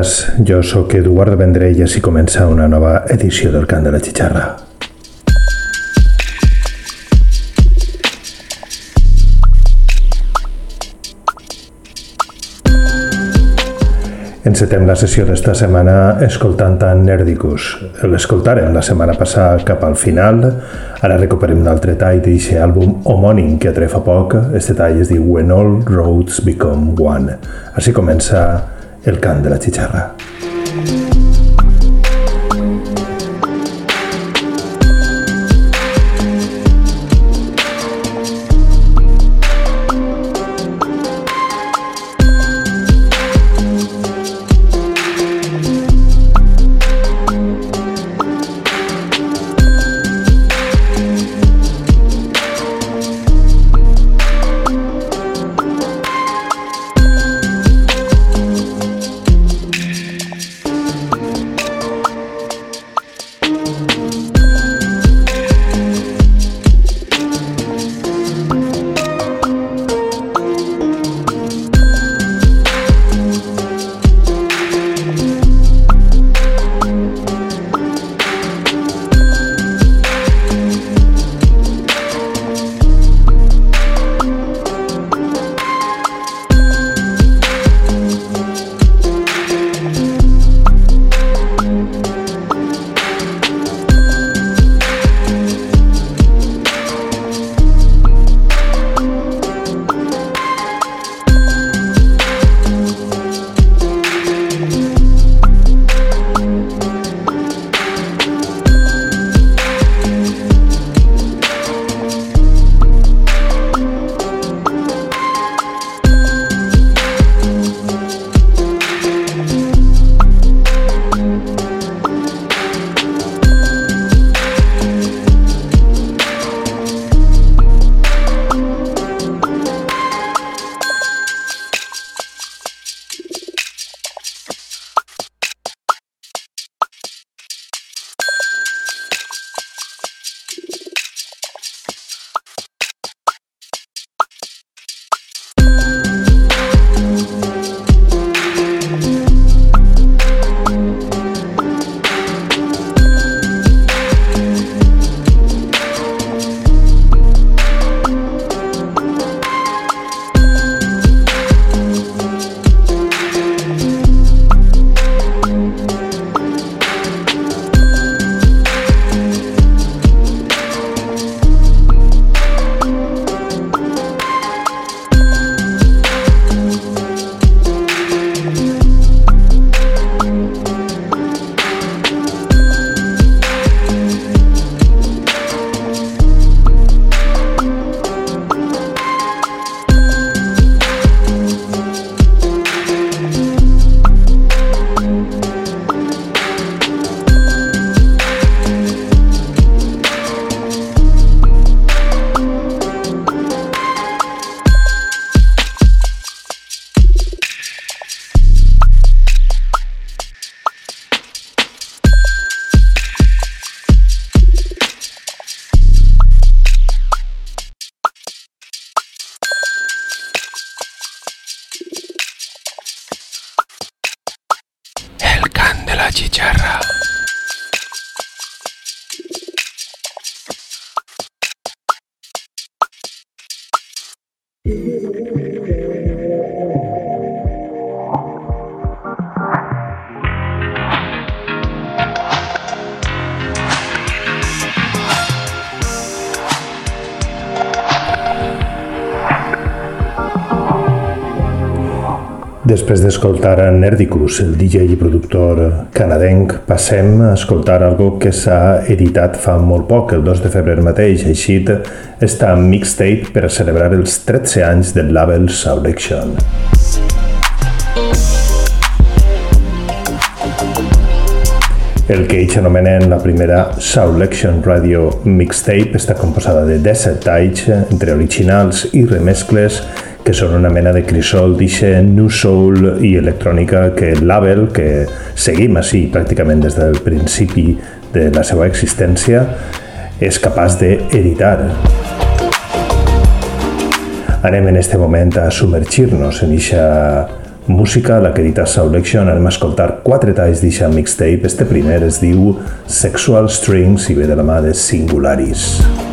estàs? Jo sóc Eduard Vendrell i així comença una nova edició del Cant de la Xixarra. Encetem la sessió d'esta setmana escoltant a Nerdicus. L'escoltarem la setmana passada cap al final. Ara recuperem un altre tall d'aquest àlbum homònim queatre fa poc. Este tall es diu When All Roads Become One. Així comença el cant de la xixarra. Després d'escoltar a Nerdicus, el DJ i productor canadenc, passem a escoltar algo que s'ha editat fa molt poc, el 2 de febrer mateix, així està en mixtape per a celebrar els 13 anys del label Saulection. El que ells anomenen la primera Saulection Radio Mixtape està composada de 17 talls entre originals i remescles que són una mena de crisol d'eixe New Soul i electrònica que el label, que seguim així pràcticament des del principi de la seva existència, és capaç d'editar. Anem en este moment a submergir-nos en eixa música, la que edita Saulection. Anem a escoltar quatre talls d'eixa mixtape. Este primer es diu Sexual Strings i ve de la mà de Singularis. Singularis.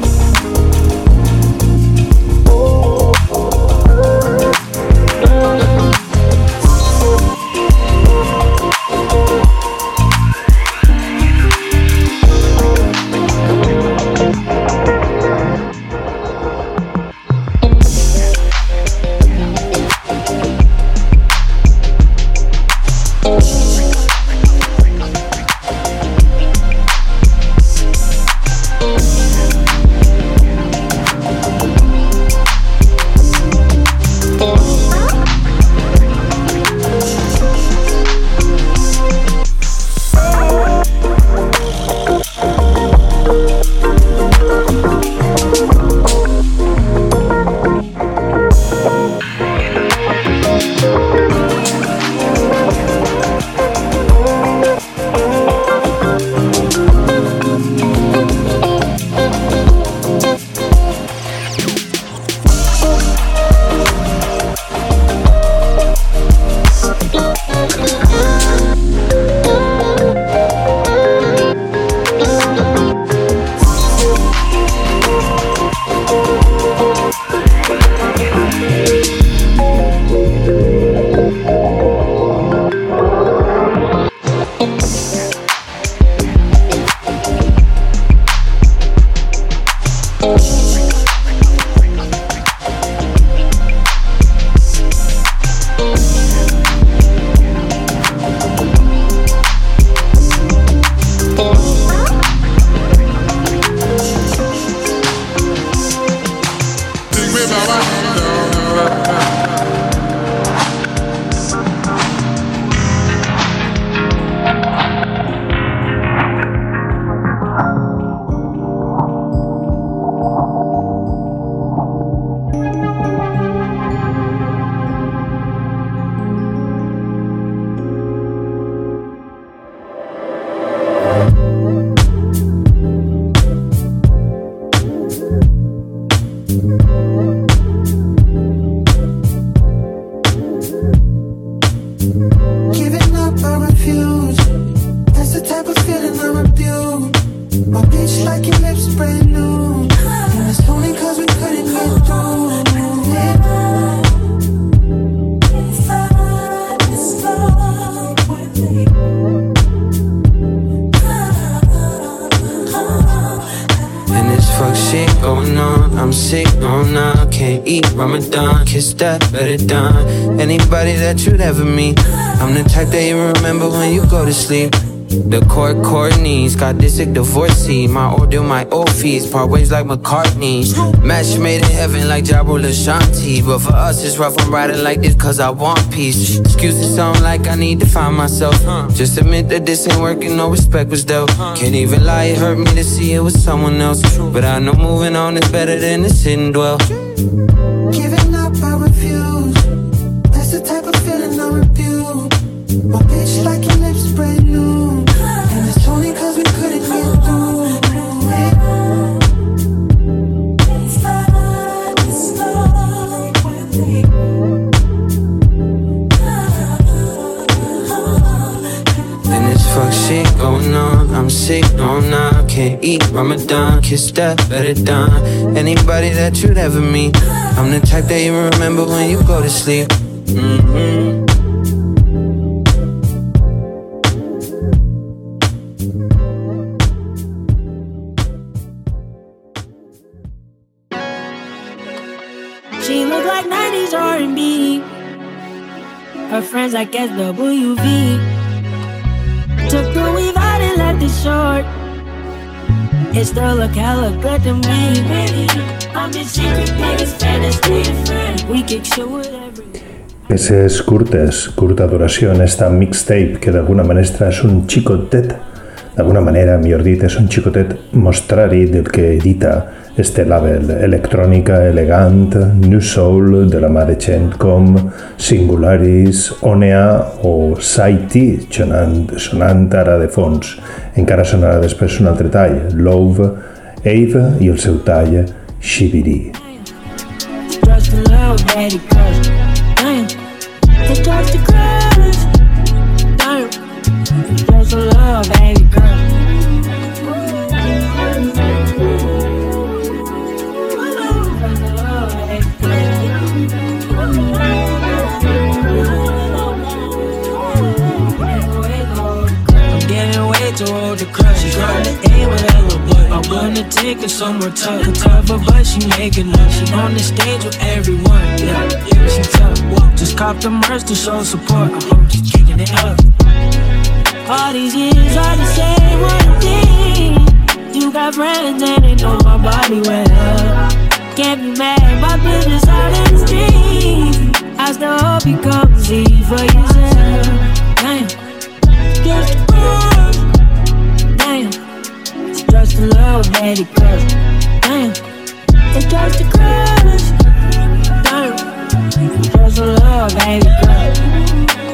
The that you remember when you go to sleep. The court court knees, got this sick divorcee. My order, my old fees, part ways like McCartney. Match made in heaven like Jabro Shanti. But for us, it's rough, I'm riding like this cause I want peace. Excuses sound like I need to find myself. Just admit that this ain't working, no respect was dealt. Can't even lie, it hurt me to see it was someone else. But I know moving on is better than to sit and dwell. Giving up, I refuse. My like your lips brand new. And it's we couldn't get through. And fuck shit going on, I'm sick, not Can't eat Ramadan, kiss that better done Anybody that you'd ever meet I'm the type that you remember when you go to sleep mm-hmm. Friends like SWV. Took the weave out and left it short. It still look hella good to me. I'm the secret biggest fan of friend. We kick shit with. Peces curtes, curta duració en esta mixtape que d'alguna manera és un xicotet, d'alguna manera, millor dit, és un xicotet mostrari del que edita este label electrònica elegant, New Soul, de la mà de gent com Singularis, Onea o Saiti, sonant, sonant ara de fons. Encara sonarà després un altre tall, Love, Ave i el seu tall, Shibiri. Just a little I wanna take her somewhere tough. Tough, but she making love. She on the stage with everyone. Yeah, yeah, she tough. Just cop the merch to show support. I hope she's kicking it up. All these years, I just say one thing. You got friends and they know my body well. Can't be mad, my business out in the street. I still hope you come see for yourself. Damn, get just a little baby girl. Damn, it's just a crush. Damn, just a little baby girl.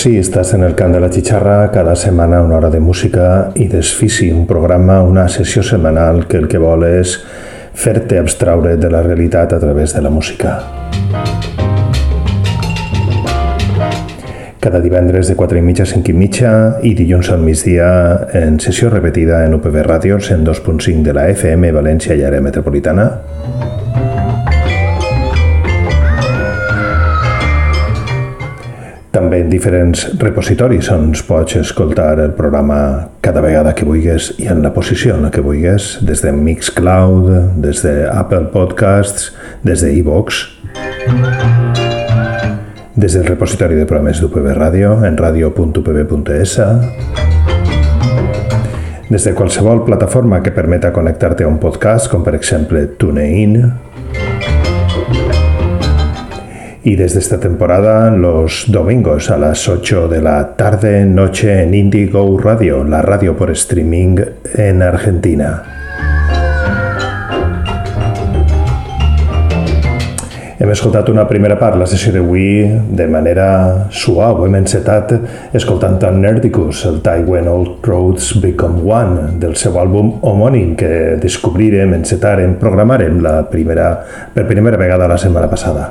Sí, estás en el Can de la Chicharra, cada setmana una hora de música i desfici, un programa, una sessió setmanal que el que vol és fer-te abstraure de la realitat a través de la música. Cada divendres de 4 i mitja a 5 i mitja i dilluns al migdia en sessió repetida en UPV Ràdios en 2.5 de la FM València i àrea metropolitana també en diferents repositoris on pots escoltar el programa cada vegada que vulguis i en la posició en la que vulguis, des de Mixcloud, des de Apple Podcasts, des de iVox, des del repositori de programes d'UPB Ràdio, en radio.upb.es, des de qualsevol plataforma que permeta connectar-te a un podcast, com per exemple TuneIn, y desde esta temporada los domingos a las 8 de la tarde noche en Indigo Radio, la radio por streaming en Argentina. Hem escoltat una primera part, la sessió d'avui, de manera suau. Hem encetat escoltant a Nerdicus, el tall When Old Roads Become One, del seu àlbum homònim que descobrirem, encetarem, programarem la primera, per primera vegada la setmana passada.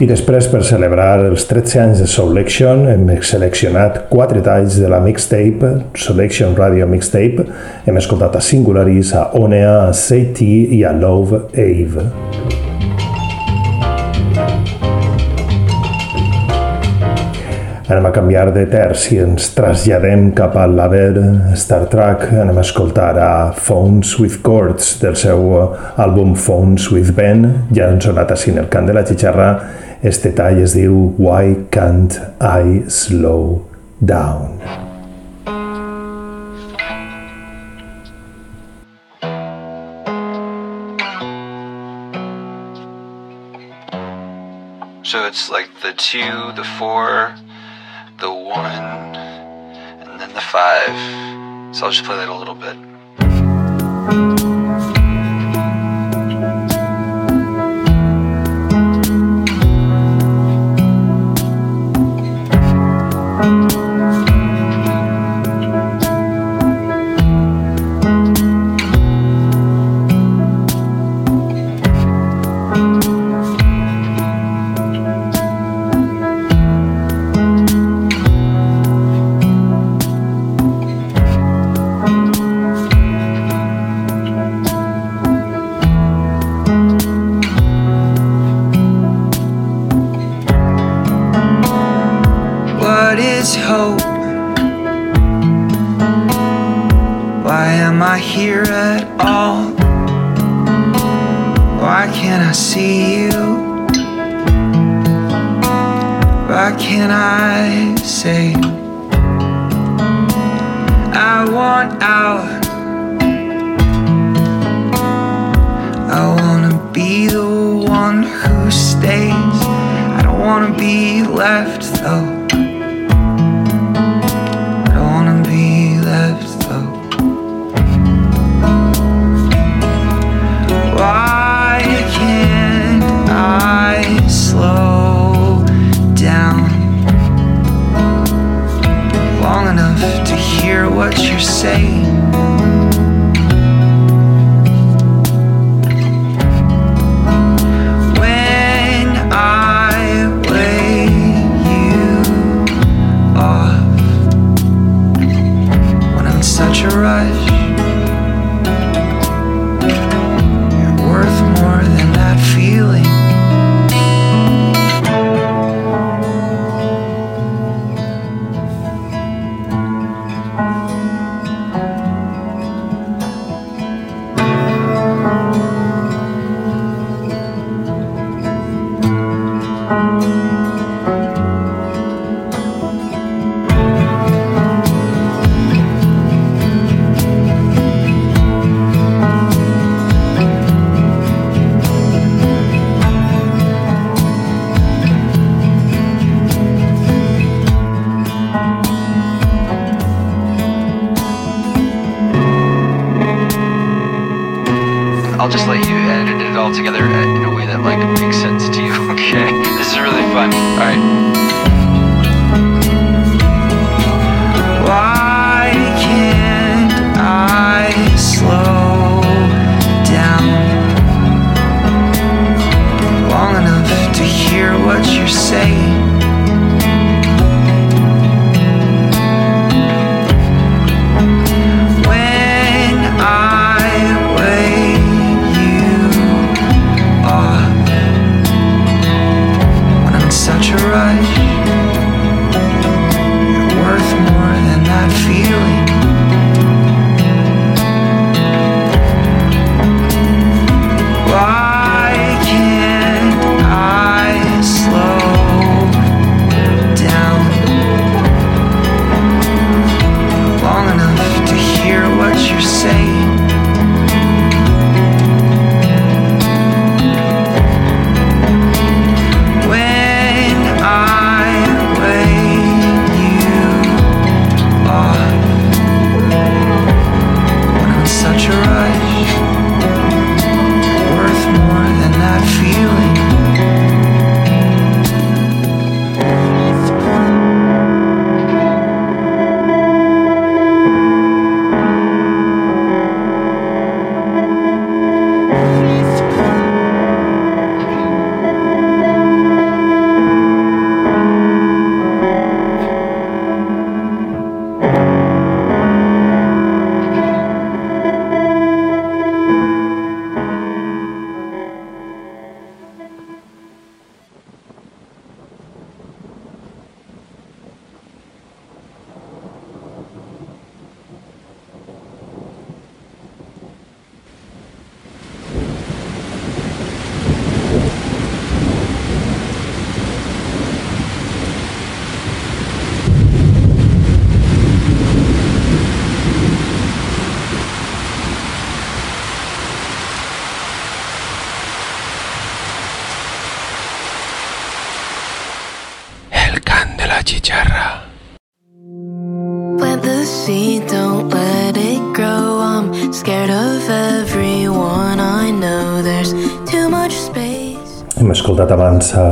I després, per celebrar els 13 anys de Selection, hem seleccionat quatre talls de la mixtape, Selection Radio Mixtape. Hem escoltat a Singularis, a Onea, a Sadie i a Love Ave. Anem a canviar de terç i ens traslladem cap al l'haver Star Trek. Anem a escoltar a Phones with Chords del seu àlbum Phones with Ben. Ja han sonat així en el cant de la xixarra Este tall es diu Why Can't I Slow Down? So it's like the two, the four, the one, and then the five. So I'll just play that a little bit. to hear what you're saying.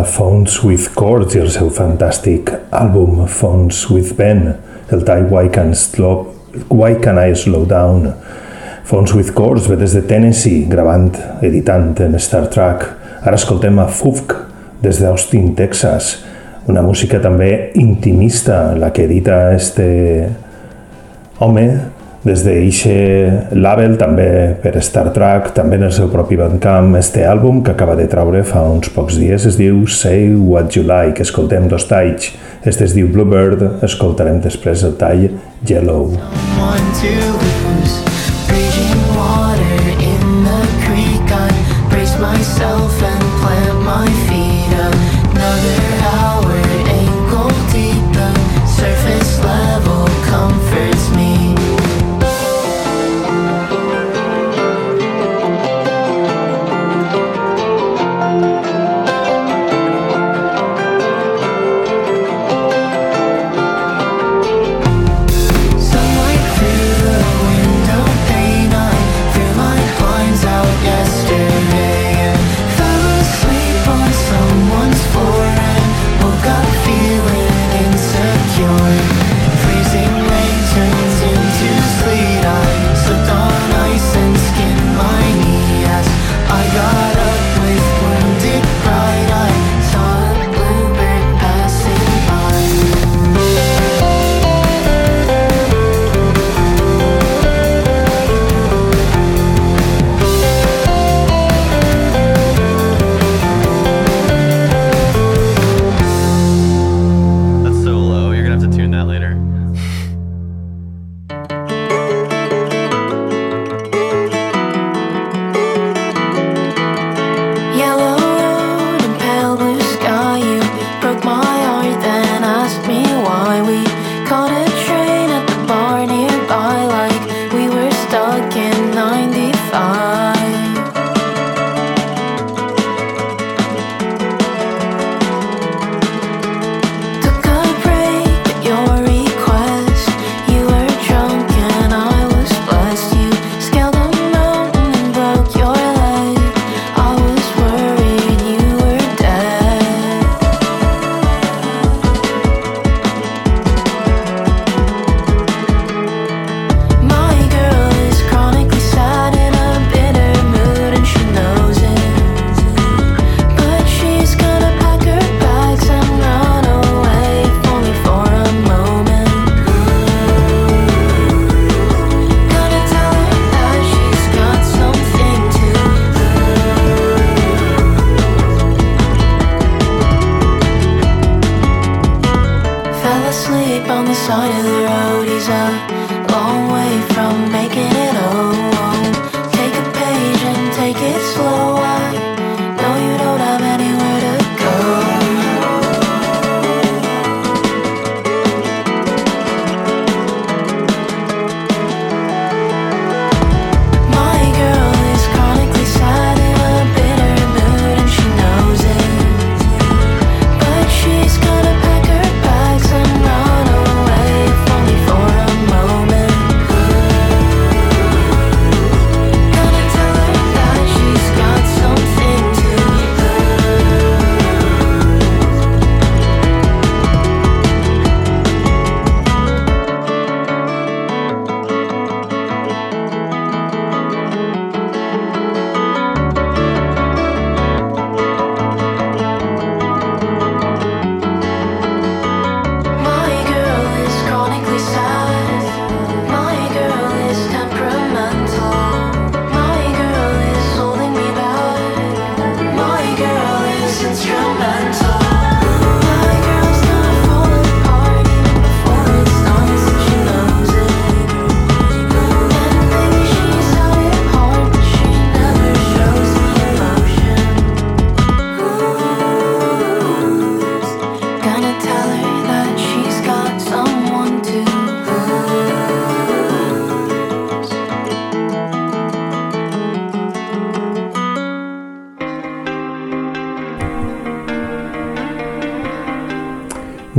Phones with Chords i el seu fantàstic àlbum Phones with Ben, el tall Why Can, Slow, Why Can I Slow Down. Phones with Chords ve des de Tennessee, gravant, editant en Star Trek. Ara escoltem a Fufk des d'Austin, Texas, una música també intimista, la que edita este home des d'Ixe Label, també per Star Trek, també en el seu propi Bandcamp, este àlbum que acaba de traure fa uns pocs dies es diu Say What You Like, escoltem dos talls, este es diu Bluebird, escoltarem després el tall Yellow. Someone to...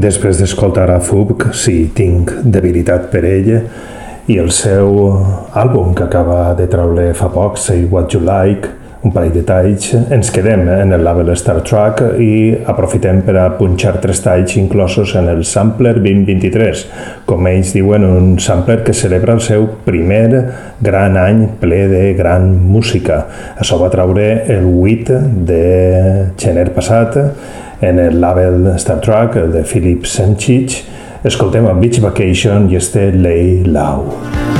Després d'escoltar a Fubk, sí, tinc debilitat per ell, i el seu àlbum que acaba de treure fa poc, Say What You Like, un parell de talls, ens quedem en el label Star Trek i aprofitem per a punxar tres talls inclosos en el Sampler 2023, com ells diuen, un sampler que celebra el seu primer gran any ple de gran música. Això va traure el 8 de gener passat en el label Star Trek de Philip Senchich. Escoltem a Beach Vacation i este Lay Low.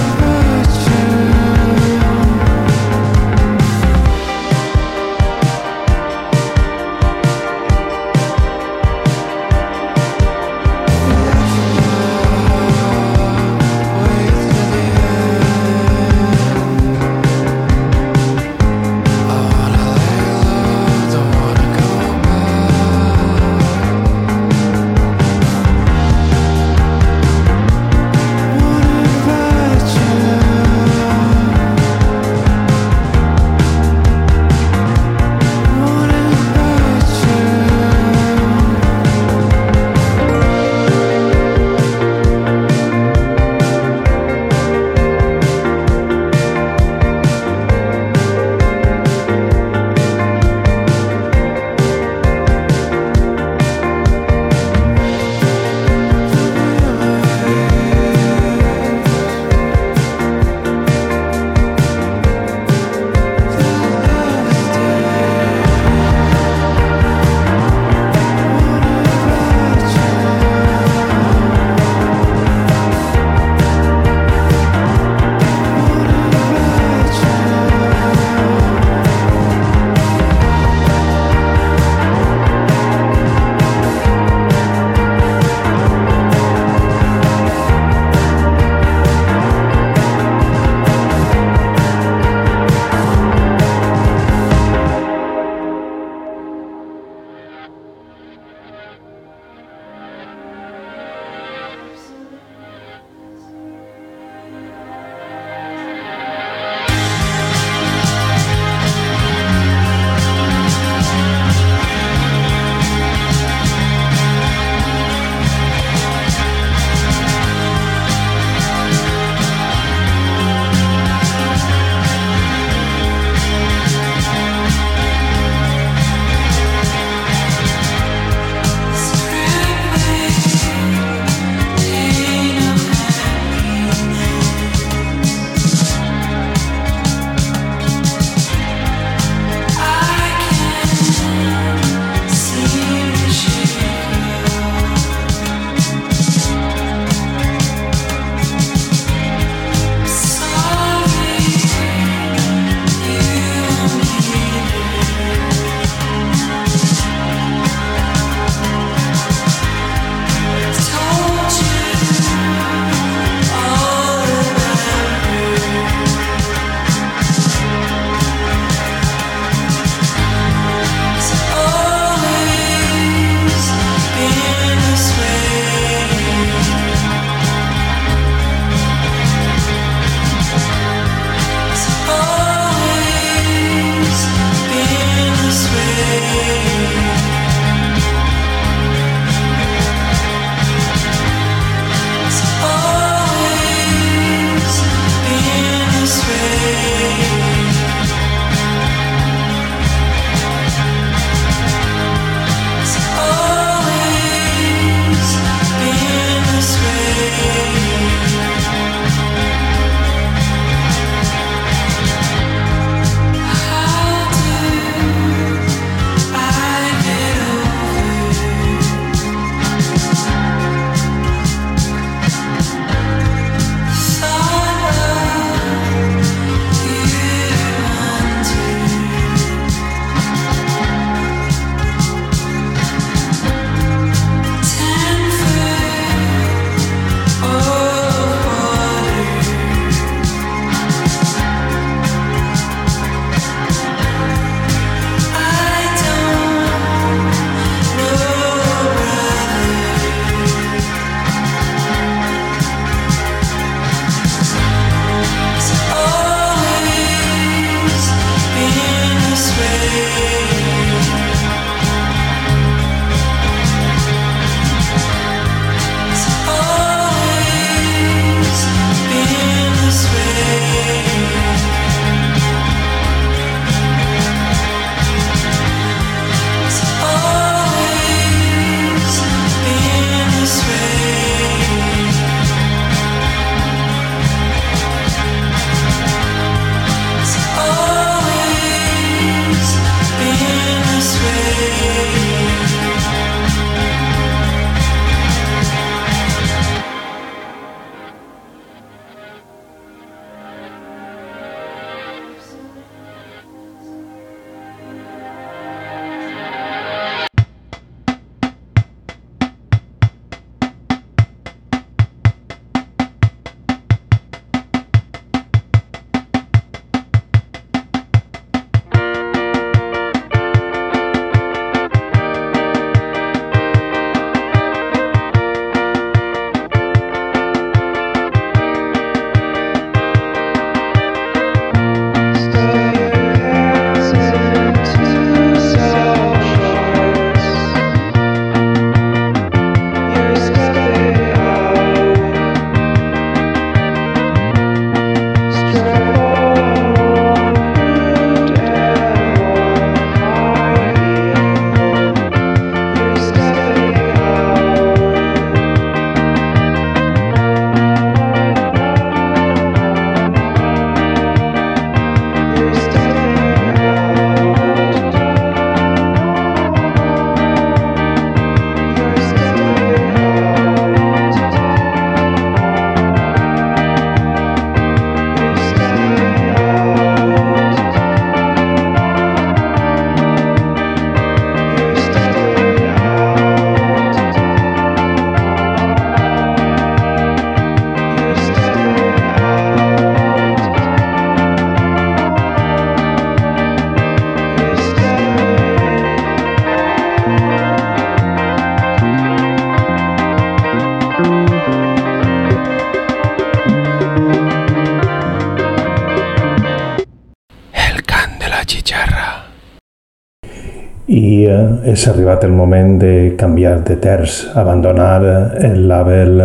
És arribat el moment de canviar de terç, abandonar el label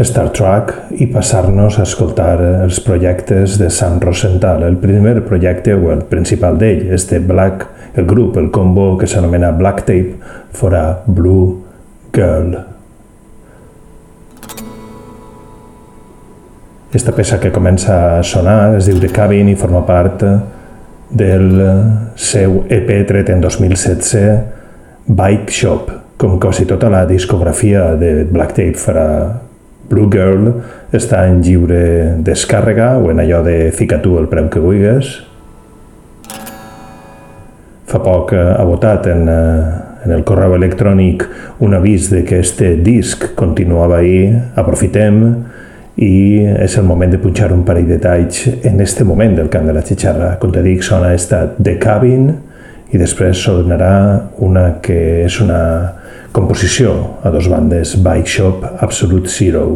Star Trek i passar-nos a escoltar els projectes de Sam Rosenthal. El primer projecte, o el principal d'ell, és de Black, el grup, el combo que s'anomena Black Tape for a Blue Girl. Esta peça que comença a sonar es diu The Cabin i forma part del seu EP tret en 2016 Bike Shop, com quasi tota la discografia de Black Tape farà Blue Girl està en lliure descàrrega o en allò de fica tu el preu que vulguis. Fa poc ha votat en, en el correu electrònic un avís de que este disc continuava ahí. Aprofitem i és el moment de punxar un parell de talls en este moment del cant de la xixarra. Com te dic, sona esta The Cabin i després sonarà una que és una composició a dos bandes, Bike Shop Absolute Zero.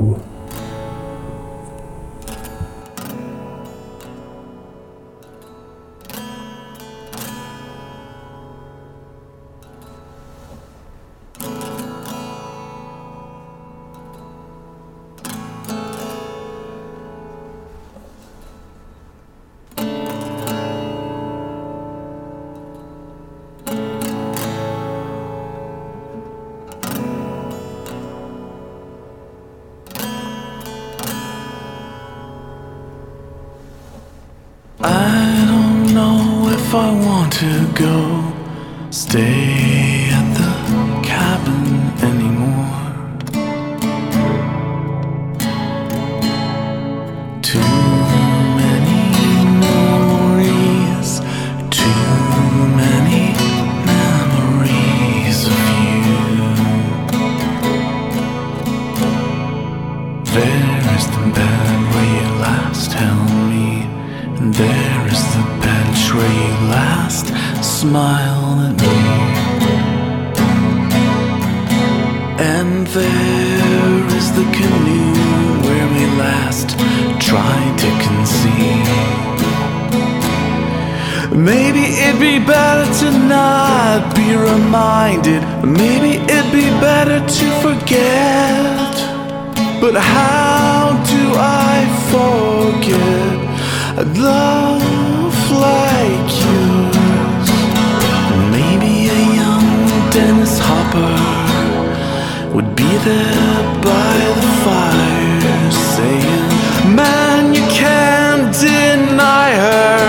Would be there by the fire saying, Man, you can't deny her.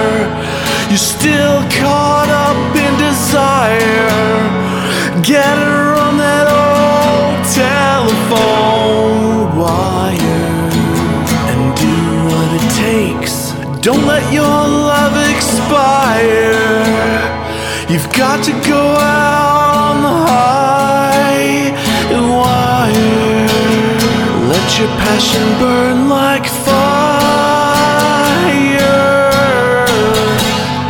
You're still caught up in desire. Get her on that old telephone wire and do what it takes. Don't let your love expire. You've got to go out your passion burn like fire.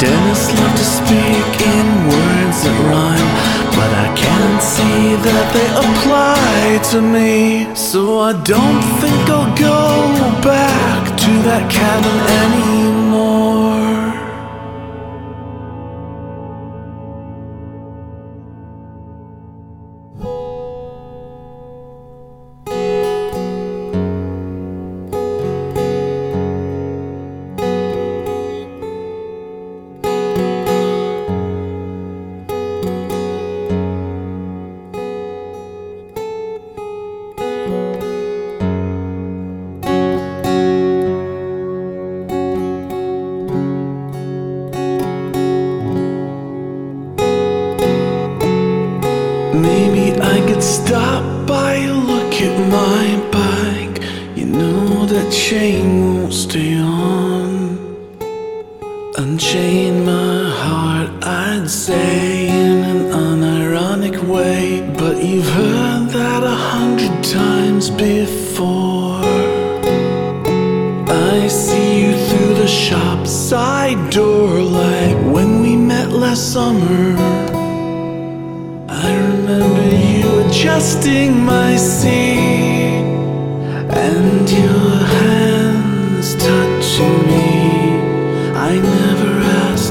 Dennis loved to speak in words that rhyme, but I can't see that they apply to me. So I don't think I'll go back to that cabin anymore. Heard that a hundred times before. I see you through the shop side door like when we met last summer. I remember you adjusting my seat and your hands touching me. I never asked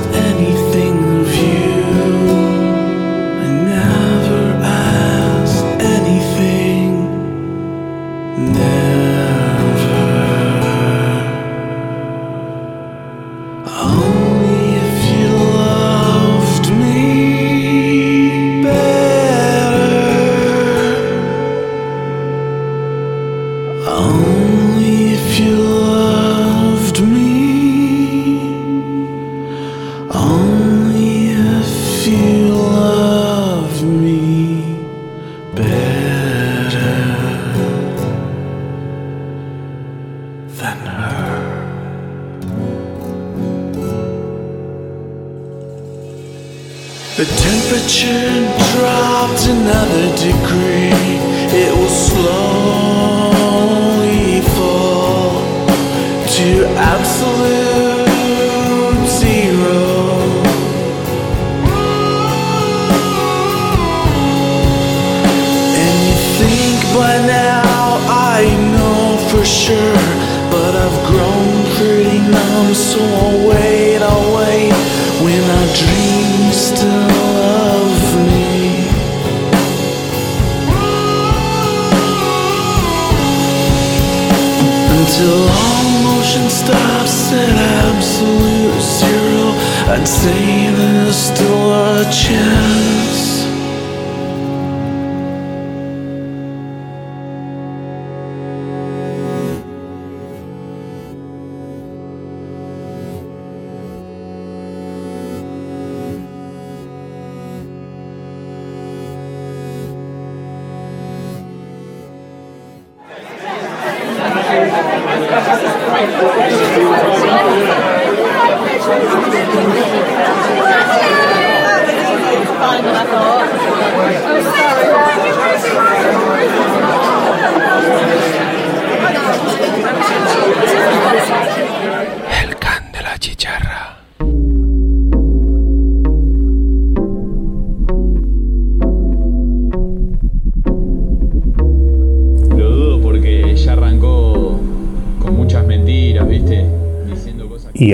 zero, I'd say there's still a chance.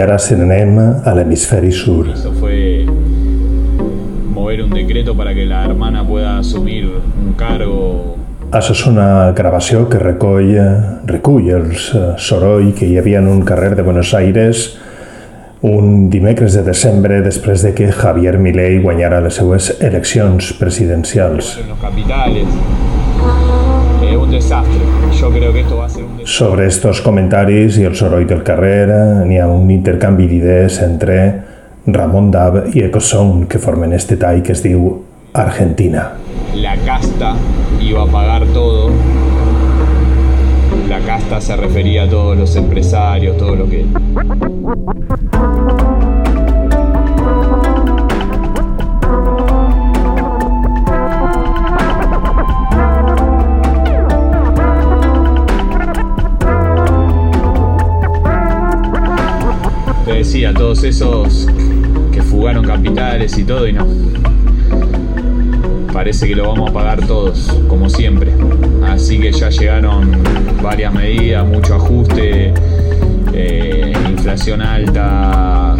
I ara se n'anem a l'hemisferi sur. hizo fue mover un decreto para que la hermana pueda asumir un cargo. Això és una gravació que recull, recull el soroll que hi havia en un carrer de Buenos Aires un dimecres de desembre després de que Javier Milei guanyara les seues eleccions presidencials. en los capitales. Es un desastre. Yo creo que esto va a ser. Sobre estos comentaris i el soroll del carrer n'hi ha un intercanvi d'idees entre Ramon Dab i Ecosound que formen este tall que es diu Argentina. La casta iba a pagar todo. La casta se refería a todos los empresarios, todo lo que todos esos que fugaron capitales y todo y no. Parece que lo vamos a pagar todos, como siempre. Así que ya llegaron varias medidas, mucho ajuste, eh, inflación alta,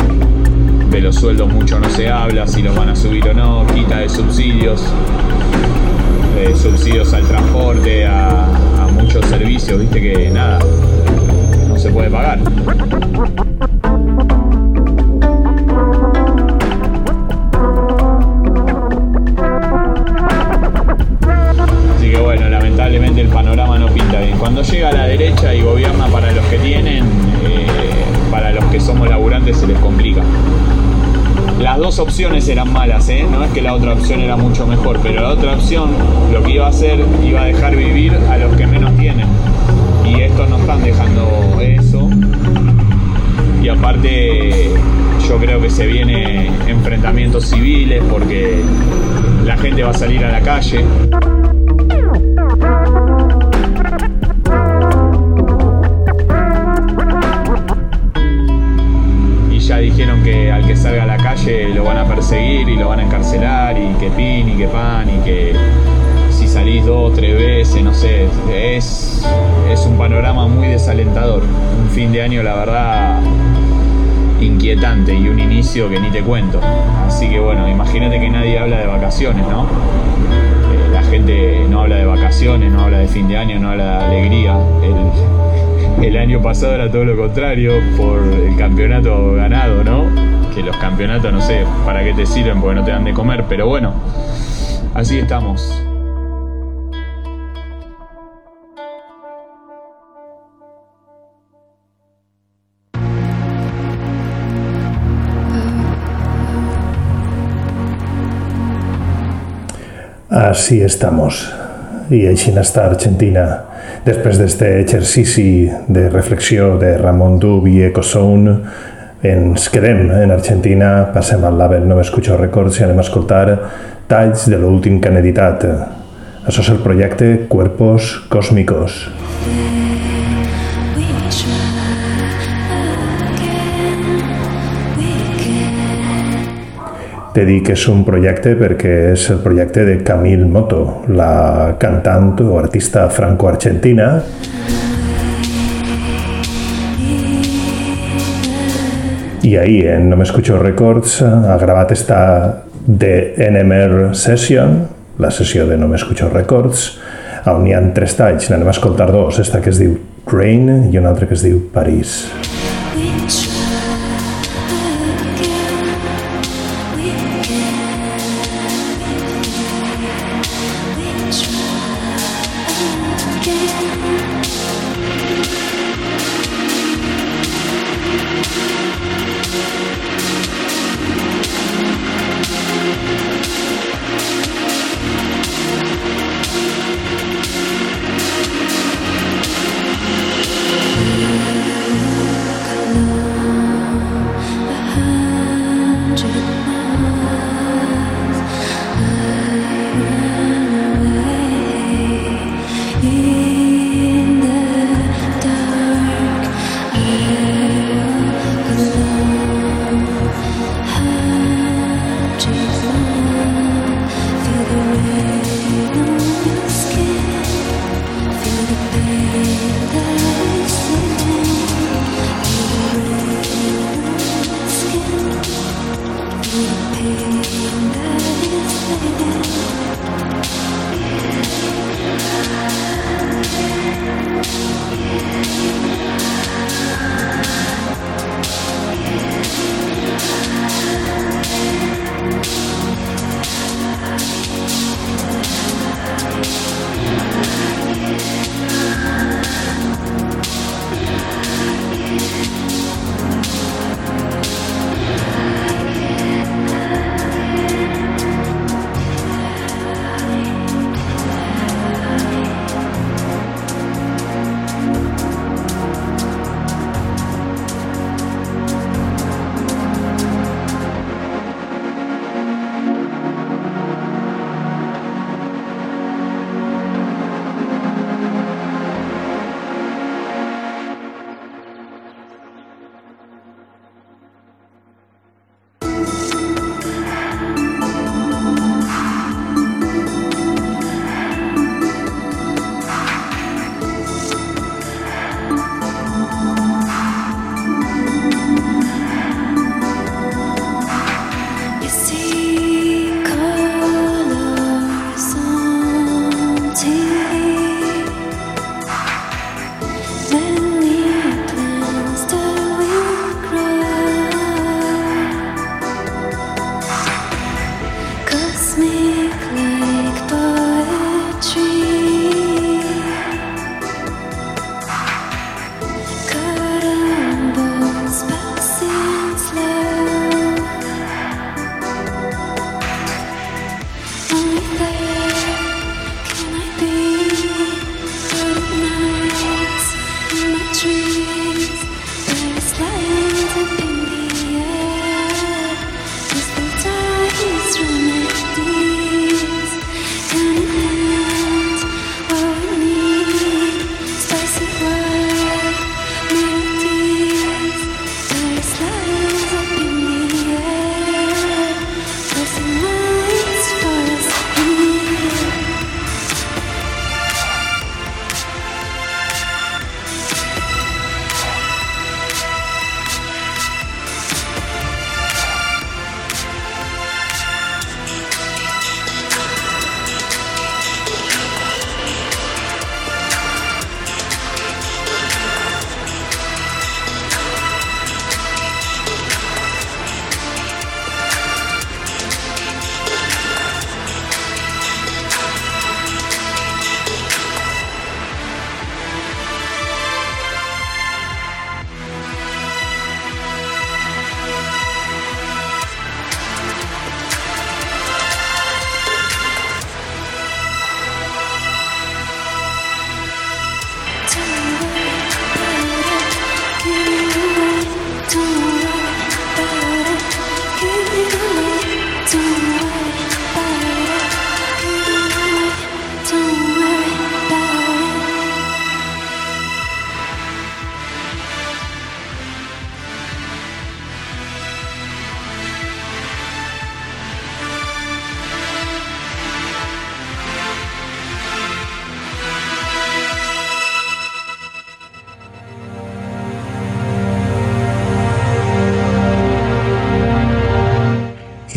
de los sueldos mucho no se habla, si los van a subir o no, quita de subsidios, subsidios al transporte, a muchos servicios, viste que nada, no se puede pagar. Lamentablemente el panorama no pinta bien. Cuando llega a la derecha y gobierna para los que tienen, eh, para los que somos laburantes se les complica. Las dos opciones eran malas, ¿eh? no es que la otra opción era mucho mejor, pero la otra opción lo que iba a hacer iba a dejar vivir a los que menos tienen. Y estos no están dejando eso. Y aparte yo creo que se viene enfrentamientos civiles porque la gente va a salir a la calle. Año, la verdad, inquietante y un inicio que ni te cuento. Así que bueno, imagínate que nadie habla de vacaciones, ¿no? Eh, la gente no habla de vacaciones, no habla de fin de año, no habla de alegría. El, el año pasado era todo lo contrario por el campeonato ganado, ¿no? Que los campeonatos no sé para qué te sirven porque no te dan de comer, pero bueno, así estamos. Així estamos. I així està Argentina. Després d'este exercici de reflexió de Ramon Dub i Ecosound, Ens quedem en Argentina, passem al label No Escucho Records i anem a escoltar talls de l'últim que han editat. Això és el projecte Cuerpos Cósmicos. Te dic que és un projecte perquè és el projecte de Camille Moto, la cantant o artista franco-argentina i ahir en No M'Escucho Records ha gravat esta The NMR Session, la sessió de No M'Escucho Records, on hi ha tres talls, n'anem a escoltar dos, esta que es diu Rain i una altra que es diu París.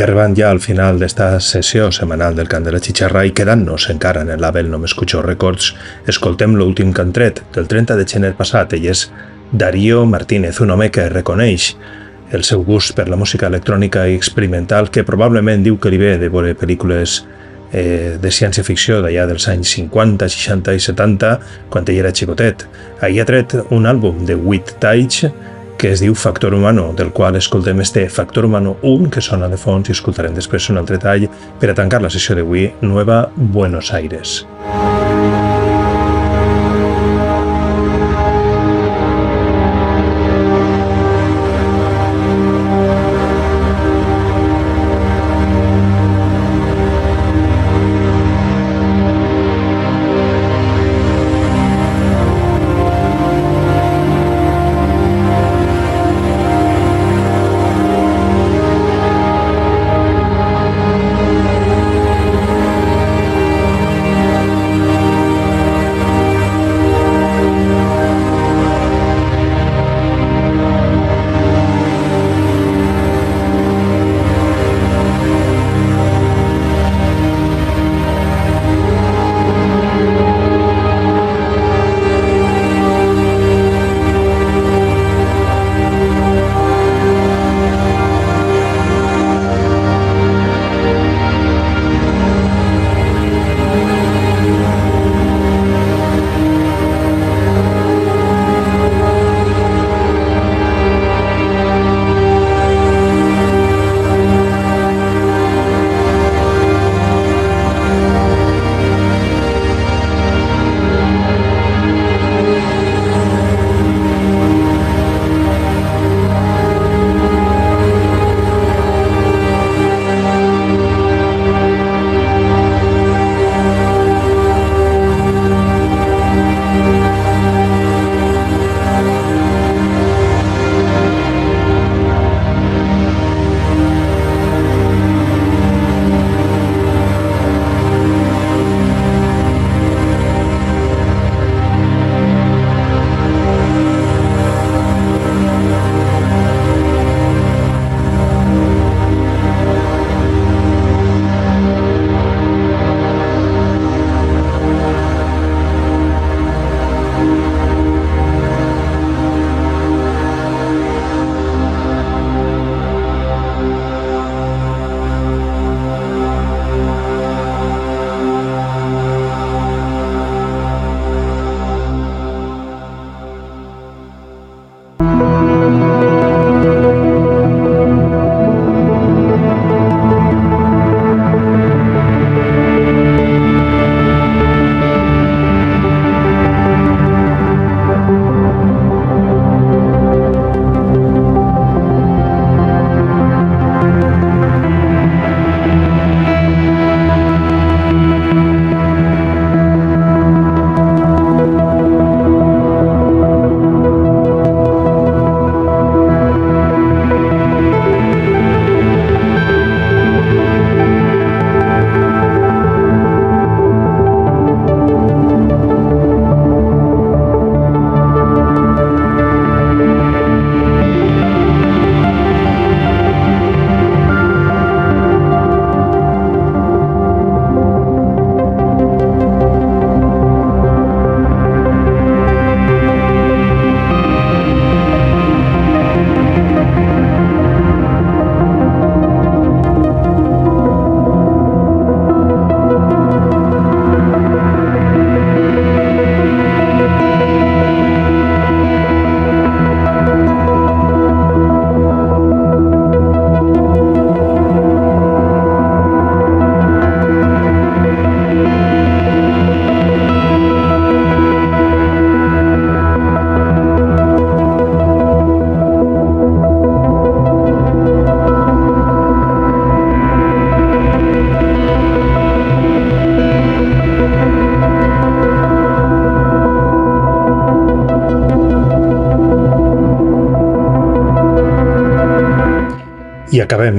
I arribant ja al final d'esta sessió setmanal del Cant de la Xixarra i quedant-nos encara en el label No m'escucho Records, escoltem l'últim que han tret del 30 de gener passat. Ell és Darío Martínez, un home que reconeix el seu gust per la música electrònica i experimental que probablement diu que li ve de veure pel·lícules eh, de ciència-ficció d'allà dels anys 50, 60 i 70, quan ell era xicotet. Ahir ha tret un àlbum de Wit Taich que es diu Factor Humano, del qual escoltem este Factor Humano 1, que sona de fons, i escoltarem després un altre tall per a tancar la sessió d'avui, Nueva Buenos Aires. I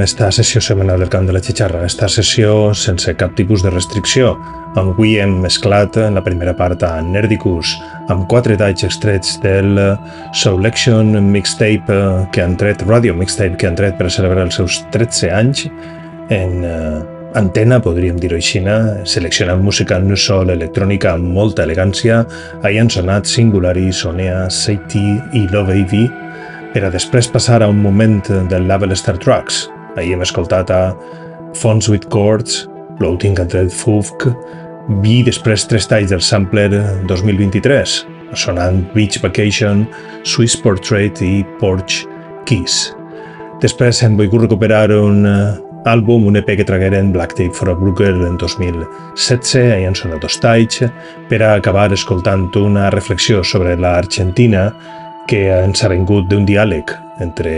esta sessió setmanal del Camp de la Xixarra, esta sessió sense cap tipus de restricció. Avui hem mesclat en la primera part a Nerdicus, amb quatre talls extrets del Selection Mixtape que han tret, Radio Mixtape que han tret per celebrar els seus 13 anys, en eh, antena, podríem dir-ho així, seleccionant música no sol electrònica amb molta elegància, ahir han sonat Singulari, Sonea, Satie i Love AV, per a després passar a un moment del label Star Tracks. Ahir hem escoltat a Fonts with Chords, Floating at Red Fufk, i després tres talls del sampler 2023, sonant Beach Vacation, Swiss Portrait i Porch Kiss. Després hem volgut recuperar un eh, àlbum, un EP que tragueren Black Tape for a Brooker en 2016, ahir han sonat dos talls, per a acabar escoltant una reflexió sobre l'Argentina que ens ha vingut d'un diàleg entre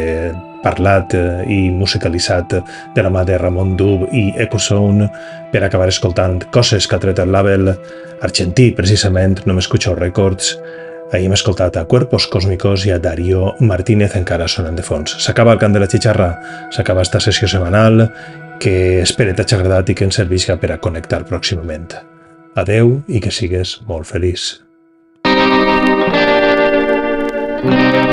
parlat eh, i musicalitzat de la mà de Ramon Dub i Ecozone per acabar escoltant coses que ha tret el label argentí, precisament, No m'escucho records. Ahir hem escoltat a Cuerpos Cósmicos i a Darío Martínez encara sonant de fons. S'acaba el cant de la xixarra, s'acaba esta sessió setmanal que espero t'hagi agradat i que ens servisca per a connectar pròximament. Adeu i que sigues molt feliç. thank you